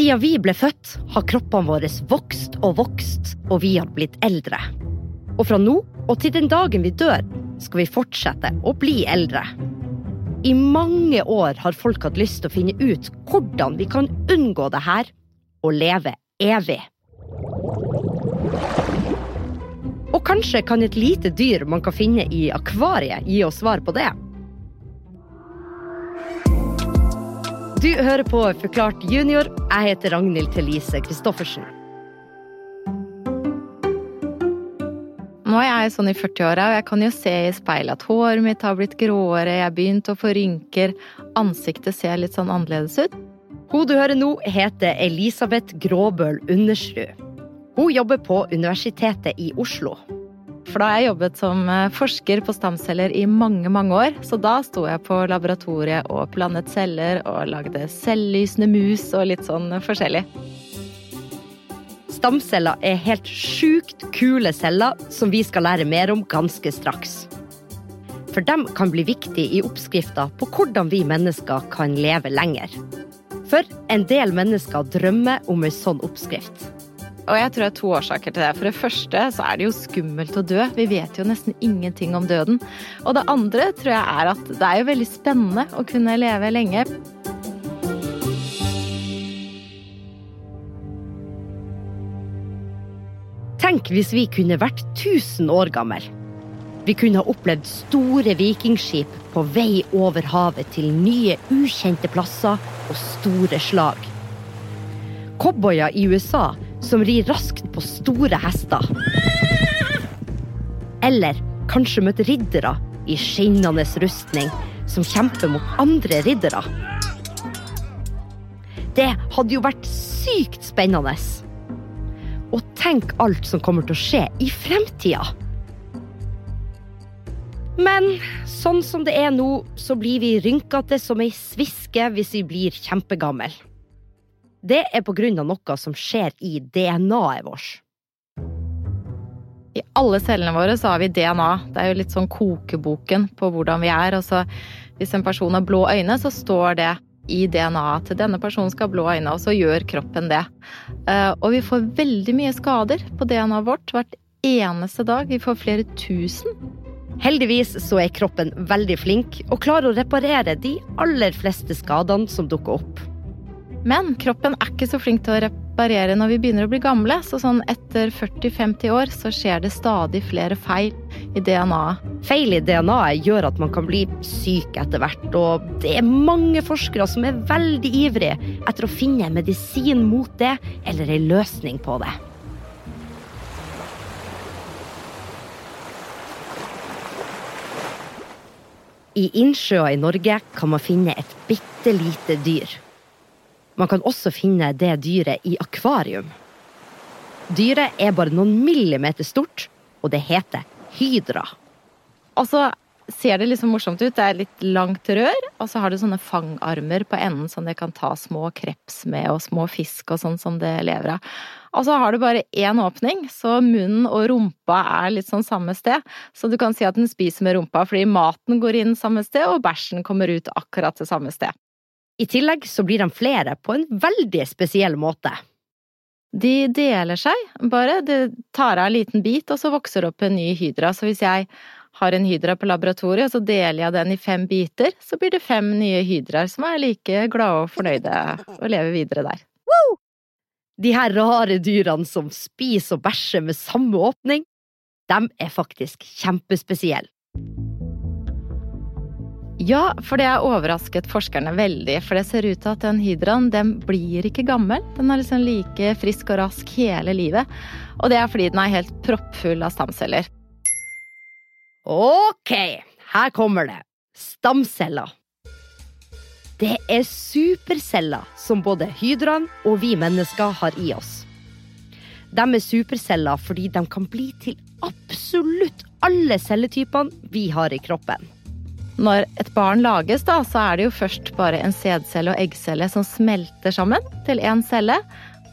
Siden vi ble født, har kroppene våre vokst og vokst, og vi har blitt eldre. Og fra nå og til den dagen vi dør, skal vi fortsette å bli eldre. I mange år har folk hatt lyst til å finne ut hvordan vi kan unngå det her og leve evig. Og kanskje kan et lite dyr man kan finne i akvariet, gi oss svar på det. Du hører på Forklart junior. Jeg heter Ragnhild Thelise Christoffersen. Nå er jeg sånn i 40-åra, og jeg kan jo se i speilet at håret mitt har blitt gråere, jeg har begynt å få rynker, ansiktet ser litt sånn annerledes ut. Hun du hører nå, heter Elisabeth Gråbøl Undersrud. Hun jobber på Universitetet i Oslo. For da har jeg jobbet som eh, forsker på stamceller i mange, mange år. Så da sto jeg på laboratoriet og plantet celler og lagde selvlysende mus og litt sånn forskjellig. Stamceller er helt sjukt kule celler som vi skal lære mer om ganske straks. For de kan bli viktig i oppskrifta på hvordan vi mennesker kan leve lenger. For en del mennesker drømmer om en sånn oppskrift. Og jeg tror det er to årsaker til det. For det første så er det jo skummelt å dø. Vi vet jo nesten ingenting om døden. Og det andre tror jeg er at det er jo veldig spennende å kunne leve lenge. Tenk hvis vi kunne vært 1000 år gammel. Vi kunne ha opplevd store vikingskip på vei over havet til nye, ukjente plasser og store slag. Cowboyer i USA som rir raskt på store hester. Eller kanskje møtt riddere i skinnende rustning som kjemper mot andre riddere. Det hadde jo vært sykt spennende. Og tenk alt som kommer til å skje i fremtida. Men sånn som det er nå, så blir vi rynkete som ei sviske hvis vi blir kjempegammel. Det er på grunn av noe som skjer i DNA-et vårt. I alle cellene våre så har vi DNA. Det er jo litt sånn kokeboken på hvordan vi er. Altså, hvis en person har blå øyne, så står det i DNA-et til denne personen skal ha blå øyne, og så gjør kroppen det. Eh, og vi får veldig mye skader på DNA-et vårt hvert eneste dag. Vi får flere tusen. Heldigvis så er kroppen veldig flink og klarer å reparere de aller fleste skadene som dukker opp. Men kroppen er ikke så flink til å reparere når vi begynner å bli gamle, så sånn etter 40-50 år så skjer det stadig flere feil i DNA-et. Feil i DNA-et gjør at man kan bli syk etter hvert, og det er mange forskere som er veldig ivrige etter å finne medisin mot det, eller ei løsning på det. I innsjøer i Norge kan man finne et bitte lite dyr. Man kan også finne det dyret i akvarium. Dyret er bare noen millimeter stort, og det heter hydra. Og så ser det liksom morsomt ut. Det er litt langt rør, og så har det sånne fangarmer på enden som det kan ta små kreps med, og små fisk og sånn som det lever av. Og så har du bare én åpning, så munnen og rumpa er litt sånn samme sted. Så du kan si at den spiser med rumpa fordi maten går inn samme sted, og bæsjen kommer ut akkurat til samme sted. I tillegg så blir de flere på en veldig spesiell måte. De deler seg, bare. Det tar av en liten bit, og så vokser det opp en ny hydra. Så hvis jeg har en hydra på laboratoriet, og så deler jeg den i fem biter, så blir det fem nye hydraer som er like glade og fornøyde og lever videre der. Woo! De her rare dyrene som spiser og bæsjer med samme åpning, de er faktisk kjempespesielle. Ja, for det har overrasket forskerne veldig. For det ser ut til at den hydraen den blir ikke gammel. Den er liksom like frisk og rask hele livet. Og det er fordi den er helt proppfull av stamceller. Ok, her kommer det. Stamceller. Det er superceller som både hydraen og vi mennesker har i oss. De er superceller fordi de kan bli til absolutt alle celletypene vi har i kroppen. Når et barn lages, da, så er det jo først bare en sædcelle og eggcelle som smelter sammen til én celle.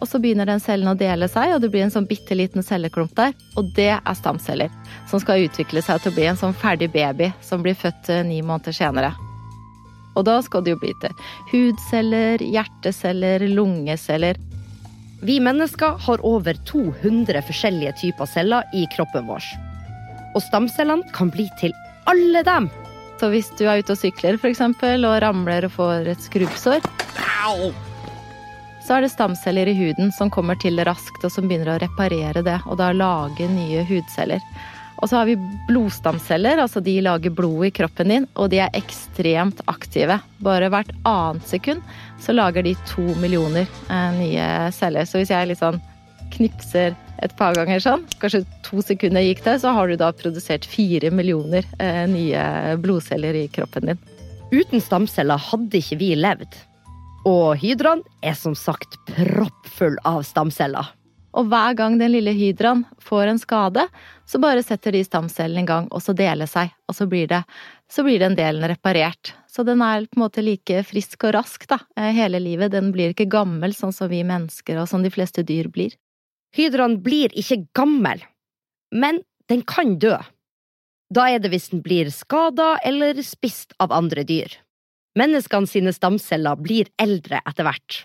Og så begynner den cellen å dele seg, og det blir en sånn bitte liten celleklump der. Og det er stamceller, som skal utvikle seg til å bli en sånn ferdig baby som blir født eh, ni måneder senere. Og da skal det jo bli til hudceller, hjerteceller, lungeceller. Vi mennesker har over 200 forskjellige typer celler i kroppen vår. Og stamcellene kan bli til alle dem. Så hvis du er ute og sykler for eksempel, og ramler og får et skrubbsår, så er det stamceller i huden som kommer til raskt, og som begynner å reparere det, og da lage nye hudceller. Og så har vi blodstamceller, altså de lager blod i kroppen din, og de er ekstremt aktive. Bare hvert annet sekund så lager de to millioner eh, nye celler. Så hvis jeg litt sånn knipser et par ganger sånn, kanskje to sekunder gikk det, så har du da produsert fire millioner eh, nye blodceller i kroppen din. Uten stamceller hadde ikke vi levd. Og hydraen er som sagt proppfull av stamceller. Og hver gang den lille hydraen får en skade, så bare setter de stamcellene i gang, og så deler seg, og så blir det, så blir den delen reparert. Så den er på en måte like frisk og rask, da, eh, hele livet. Den blir ikke gammel sånn som vi mennesker og som de fleste dyr blir. Hydraen blir ikke gammel, men den kan dø. Da er det hvis den blir skada eller spist av andre dyr. Menneskene sine stamceller blir eldre etter hvert.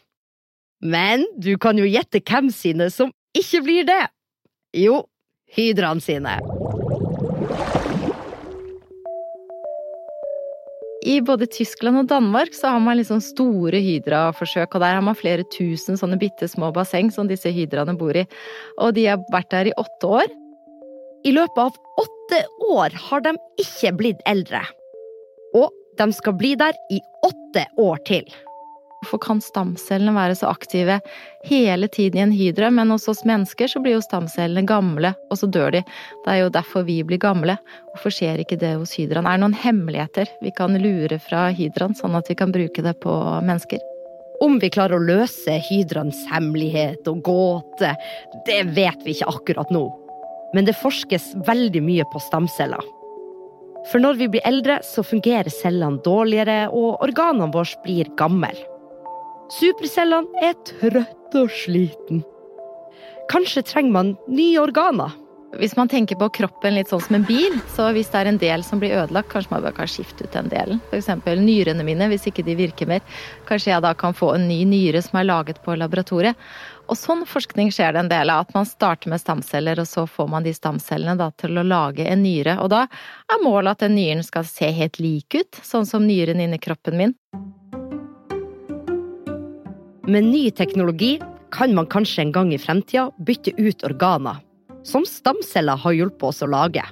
Men du kan jo gjette hvem sine som ikke blir det. Jo, hydraene sine. I både Tyskland og Danmark så har man liksom store hydraforsøk, og der har man flere tusen sånne bitte små basseng som disse hydraene bor i. Og de har vært der i åtte år. I løpet av åtte år har de ikke blitt eldre. Og de skal bli der i åtte år til. Hvorfor kan stamcellene være så aktive hele tiden i en hydra, men hos oss mennesker så blir jo stamcellene gamle, og så dør de. Det er jo derfor vi blir gamle. Hvorfor skjer ikke det hos hydraen? Er det noen hemmeligheter vi kan lure fra hydraen, sånn at vi kan bruke det på mennesker? Om vi klarer å løse hydraens hemmelighet og gåte, det vet vi ikke akkurat nå. Men det forskes veldig mye på stamceller. For når vi blir eldre, så fungerer cellene dårligere, og organene våre blir gamle. Supercellene er trøtte og sliten. Kanskje trenger man nye organer? Hvis man tenker på kroppen litt sånn som en bil, så hvis det er en del som blir ødelagt, kanskje man bare kan skifte ut den delen. F.eks. nyrene mine, hvis ikke de virker mer. Kanskje jeg da kan få en ny nyre som er laget på laboratoriet. Og sånn forskning skjer det en del av, at man starter med stamceller, og så får man de stamcellene da til å lage en nyre. Og da er målet at den nyren skal se helt lik ut, sånn som nyren inni kroppen min. Med ny teknologi kan man kanskje en gang i fremtida bytte ut organer, som stamceller har hjulpet oss å lage.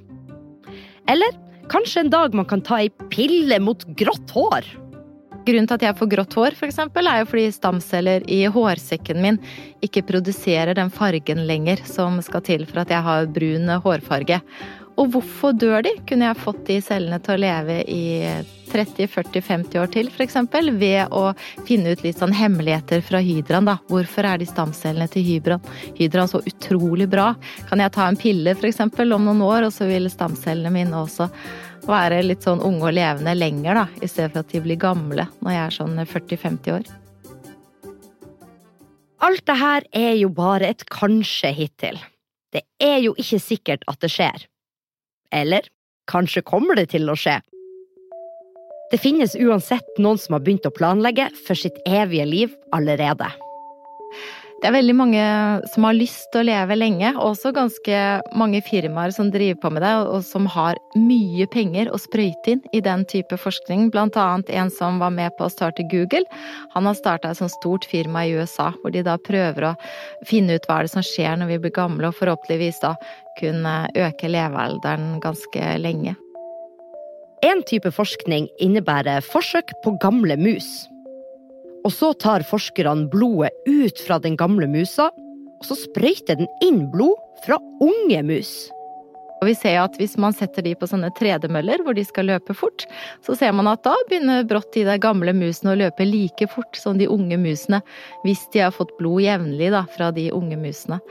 Eller kanskje en dag man kan ta ei pille mot grått hår. Grunnen til at jeg får grått hår, for eksempel, er jo fordi stamceller i hårsekken min ikke produserer den fargen lenger som skal til for at jeg har brun hårfarge. Og hvorfor dør de? Kunne jeg fått de cellene til å leve i 30-40-50 år til, f.eks. Ved å finne ut litt sånn hemmeligheter fra hydraen, da. Hvorfor er de stamcellene til hydraen, hydraen så utrolig bra? Kan jeg ta en pille f.eks. om noen år, og så vil stamcellene mine også være litt sånn unge og levende lenger, da. I stedet for at de blir gamle når jeg er sånn 40-50 år. Alt det her er jo bare et kanskje hittil. Det er jo ikke sikkert at det skjer. Eller kanskje kommer det til å skje. Det finnes uansett noen som har begynt å planlegge for sitt evige liv allerede. Det er veldig mange som har lyst til å leve lenge, og også ganske mange firmaer som driver på med det, og som har mye penger å sprøyte inn i den type forskning. Blant annet en som var med på å starte Google. Han har starta et sånt stort firma i USA, hvor de da prøver å finne ut hva er det som skjer når vi blir gamle, og forhåpentligvis da kunne øke levealderen ganske lenge. En type forskning innebærer forsøk på gamle mus. Og så tar forskerne blodet ut fra den gamle musa, og så sprøyter den inn blod fra unge mus. Og vi ser at hvis man setter de på sånne tredemøller hvor de skal løpe fort, så ser man at da begynner brått de gamle musene å løpe like fort som de unge musene, hvis de har fått blod jevnlig da, fra de unge musene.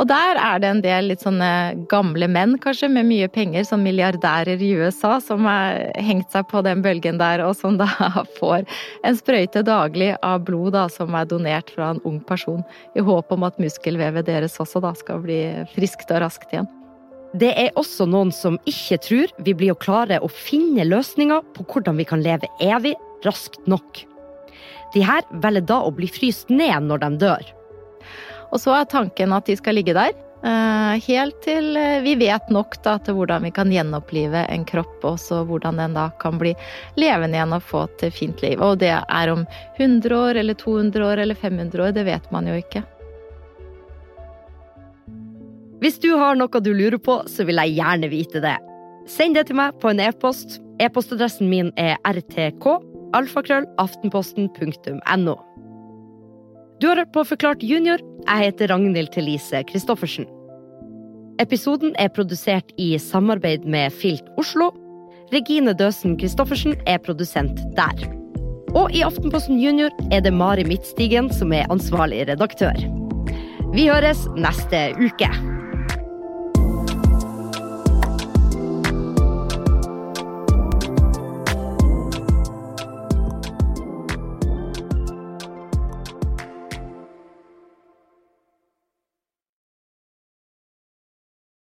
Og der er det en del litt sånne gamle menn, kanskje, med mye penger, som milliardærer i USA, som har hengt seg på den bølgen der, og som da får en sprøyte daglig av blod da, som er donert fra en ung person, i håp om at muskelvevet deres også da skal bli friskt og raskt igjen. Det er også noen som ikke tror vi blir å klare å finne løsninger på hvordan vi kan leve evig raskt nok. De her velger da å bli fryst ned når de dør. Og så er tanken at de skal ligge der eh, helt til eh, vi vet nok da, til hvordan vi kan gjenopplive en kropp, og så hvordan den da kan bli levende igjen og få et fint liv. Og det er om 100 år eller 200 år eller 500 år, det vet man jo ikke. Hvis du har noe du lurer på, så vil jeg gjerne vite det. Send det til meg på en e-post. E-postadressen min er rtk alfakrøll aftenposten.no. Du har hørt på Forklart junior. Jeg heter Ragnhild Thelise Christoffersen. Episoden er produsert i samarbeid med Filt Oslo. Regine Døsen Christoffersen er produsent der. Og i Aftenposten Junior er det Mari Midtstigen som er ansvarlig redaktør. Vi høres neste uke.